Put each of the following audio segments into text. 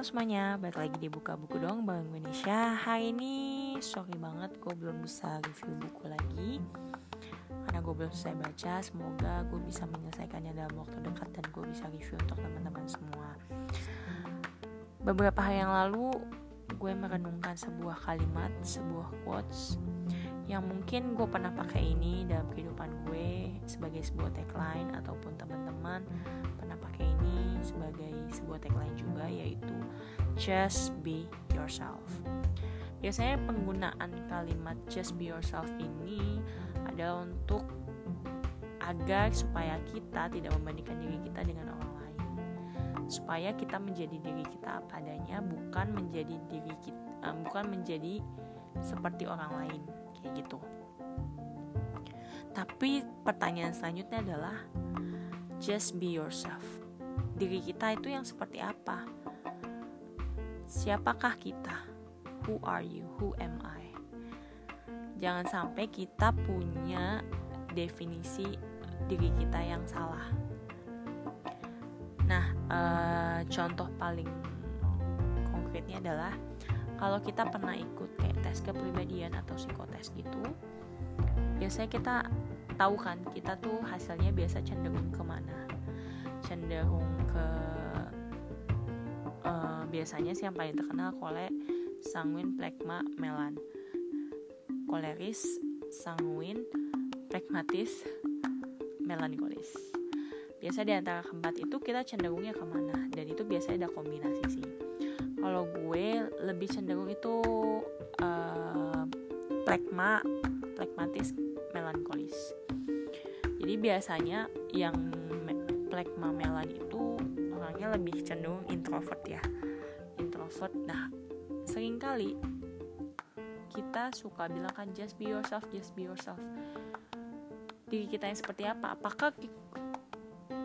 halo semuanya, balik lagi di Buka Buku dong Bang Indonesia Hari ini sorry banget gue belum bisa review buku lagi. Karena gue belum selesai baca Semoga gue bisa menyelesaikannya dalam waktu dekat Dan gue bisa review untuk teman-teman semua. Beberapa hari yang lalu Gue merenungkan sebuah kalimat Sebuah quotes Yang mungkin gue pernah pakai ini dalam kehidupan gue Sebagai sebuah tagline Ataupun teman-teman sebuah tagline juga yaitu just be yourself. Biasanya penggunaan kalimat just be yourself ini adalah untuk agar supaya kita tidak membandingkan diri kita dengan orang lain. Supaya kita menjadi diri kita apa adanya, bukan menjadi diri kita, um, bukan menjadi seperti orang lain kayak gitu. Tapi pertanyaan selanjutnya adalah just be yourself diri kita itu yang seperti apa? Siapakah kita? Who are you? Who am I? Jangan sampai kita punya definisi diri kita yang salah. Nah, uh, contoh paling konkretnya adalah kalau kita pernah ikut kayak tes kepribadian atau psikotes gitu, biasanya kita tahu kan kita tuh hasilnya biasa cenderung ke mana cenderung ke uh, biasanya sih yang paling terkenal kole sanguin plekma melan. Koleris sanguin plekmatis melankolis. Biasa di antara keempat itu kita cenderungnya ke mana dan itu biasanya ada kombinasi sih. Kalau gue lebih cenderung itu uh, plekma plekmatis melankolis. Jadi biasanya yang plekma melan itu orangnya lebih cenderung introvert ya. Introvert. Nah sering kali kita suka bilang kan just be yourself just be yourself. Diri kita yang seperti apa? Apakah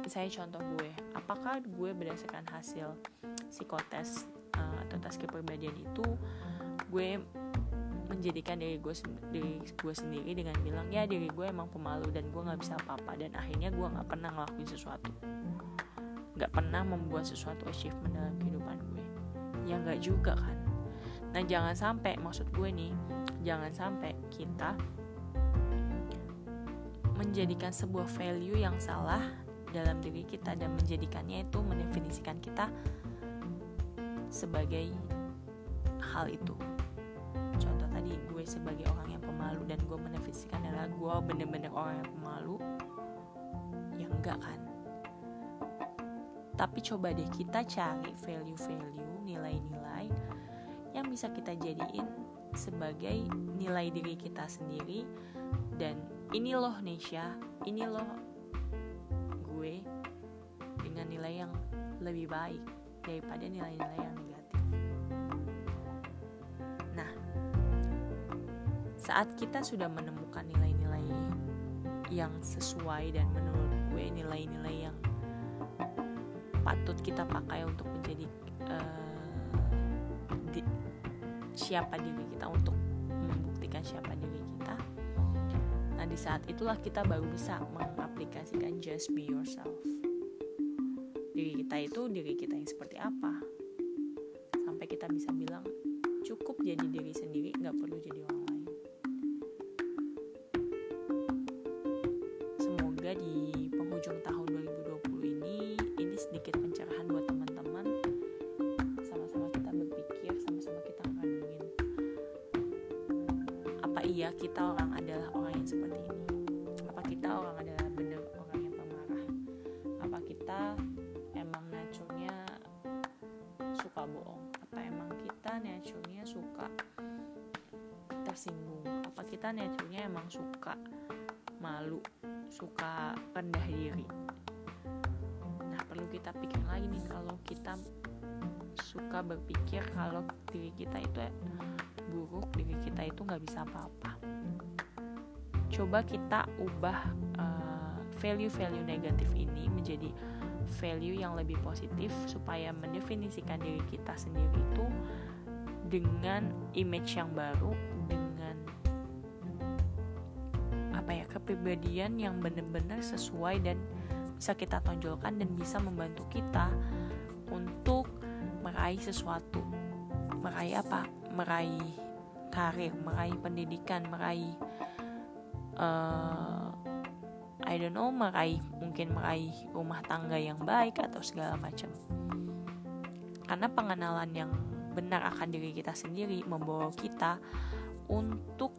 saya contoh gue apakah gue berdasarkan hasil psikotes uh, atau tes kepribadian itu gue menjadikan diri gue diri sendiri dengan bilang ya diri gue emang pemalu dan gue nggak bisa apa-apa. Dan akhirnya gue nggak pernah ngelakuin sesuatu. Nggak pernah membuat sesuatu achievement dalam kehidupan gue. Ya nggak juga kan. Nah jangan sampai maksud gue nih jangan sampai kita menjadikan sebuah value yang salah dalam diri kita dan menjadikannya itu mendefinisikan kita sebagai hal itu sebagai orang yang pemalu dan gue mendefinisikan adalah gue bener-bener orang yang pemalu ya enggak kan? Tapi coba deh kita cari value-value nilai-nilai yang bisa kita jadiin sebagai nilai diri kita sendiri. Dan ini loh Nesha ini loh gue dengan nilai yang lebih baik daripada nilai-nilai yang saat kita sudah menemukan nilai-nilai yang sesuai dan menurut gue nilai-nilai yang patut kita pakai untuk menjadi uh, di, siapa diri kita untuk membuktikan siapa diri kita. Nah di saat itulah kita baru bisa mengaplikasikan just be yourself. Diri kita itu diri kita yang seperti apa. Sampai kita bisa bilang cukup jadi diri sendiri nggak perlu jadi orang iya kita orang adalah orang yang seperti ini. Apa kita orang adalah benar orang yang pemarah? Apa kita emang naturnya suka bohong? Apa emang kita naturnya suka tersinggung? Apa kita naturnya emang suka malu suka rendah diri? Nah perlu kita pikir lagi nih kalau kita suka berpikir kalau diri kita itu buruk diri kita itu nggak bisa apa-apa. Coba kita ubah uh, value-value negatif ini menjadi value yang lebih positif supaya mendefinisikan diri kita sendiri itu dengan image yang baru dengan apa ya kepribadian yang benar-benar sesuai dan bisa kita tonjolkan dan bisa membantu kita untuk meraih sesuatu. Meraih apa? Meraih karir meraih pendidikan meraih uh, I don't know meraih mungkin meraih rumah tangga yang baik atau segala macam. Karena pengenalan yang benar akan diri kita sendiri membawa kita untuk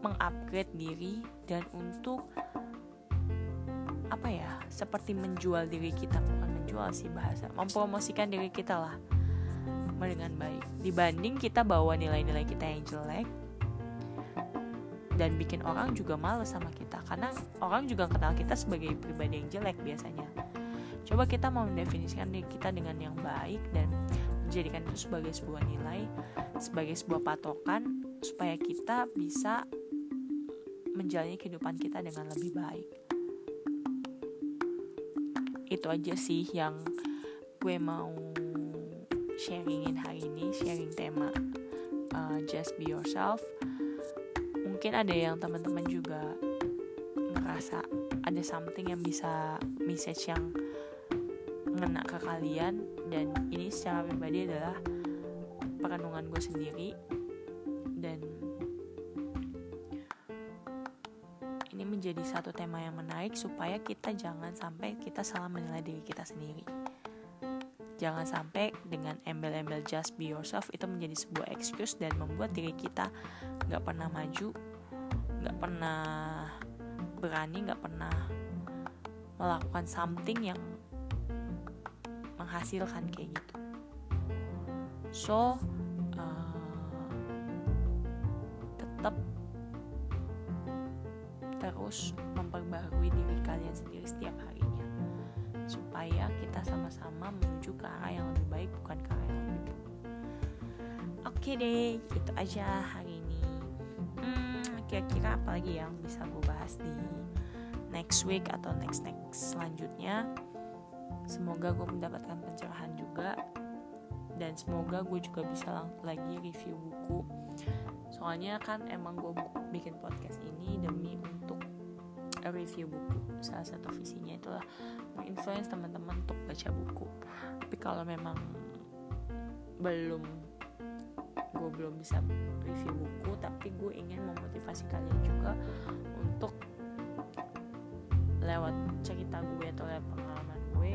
mengupgrade diri dan untuk apa ya seperti menjual diri kita bukan menjual sih bahasa mempromosikan diri kita lah dengan baik. Dibanding kita bawa nilai-nilai kita yang jelek dan bikin orang juga males sama kita. Karena orang juga kenal kita sebagai pribadi yang jelek biasanya. Coba kita mau mendefinisikan diri kita dengan yang baik dan menjadikan itu sebagai sebuah nilai sebagai sebuah patokan supaya kita bisa menjalani kehidupan kita dengan lebih baik. Itu aja sih yang gue mau sharingin hari ini, sharing tema uh, just be yourself. Mungkin ada yang teman-teman juga ngerasa ada something yang bisa message yang ngena ke kalian dan ini secara pribadi adalah perenungan gue sendiri dan menjadi satu tema yang menarik supaya kita jangan sampai kita salah menilai diri kita sendiri. Jangan sampai dengan embel-embel just be yourself itu menjadi sebuah excuse dan membuat diri kita nggak pernah maju, nggak pernah berani, nggak pernah melakukan something yang menghasilkan kayak gitu. So, uh, tetap terus memperbarui diri kalian sendiri setiap harinya. Supaya kita sama-sama menuju ke arah yang lebih baik bukan ke arah yang lebih buruk. Oke deh itu aja hari ini. Hmm, kira-kira apa lagi yang bisa gue bahas di next week atau next next selanjutnya? Semoga gue mendapatkan pencerahan juga. Dan semoga gue juga bisa lagi review buku. Soalnya kan emang gue bikin podcast ini demi untuk review buku. Salah satu visinya itulah menginfluence teman-teman untuk baca buku. Tapi kalau memang belum gue belum bisa review buku tapi gue ingin memotivasi kalian juga untuk lewat cerita gue atau lewat pengalaman gue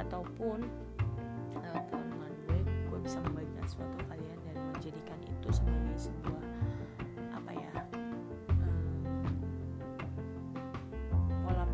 ataupun lewat pengalaman gue gue bisa membagikan sesuatu kalian dan menjadikan itu sebagai sebuah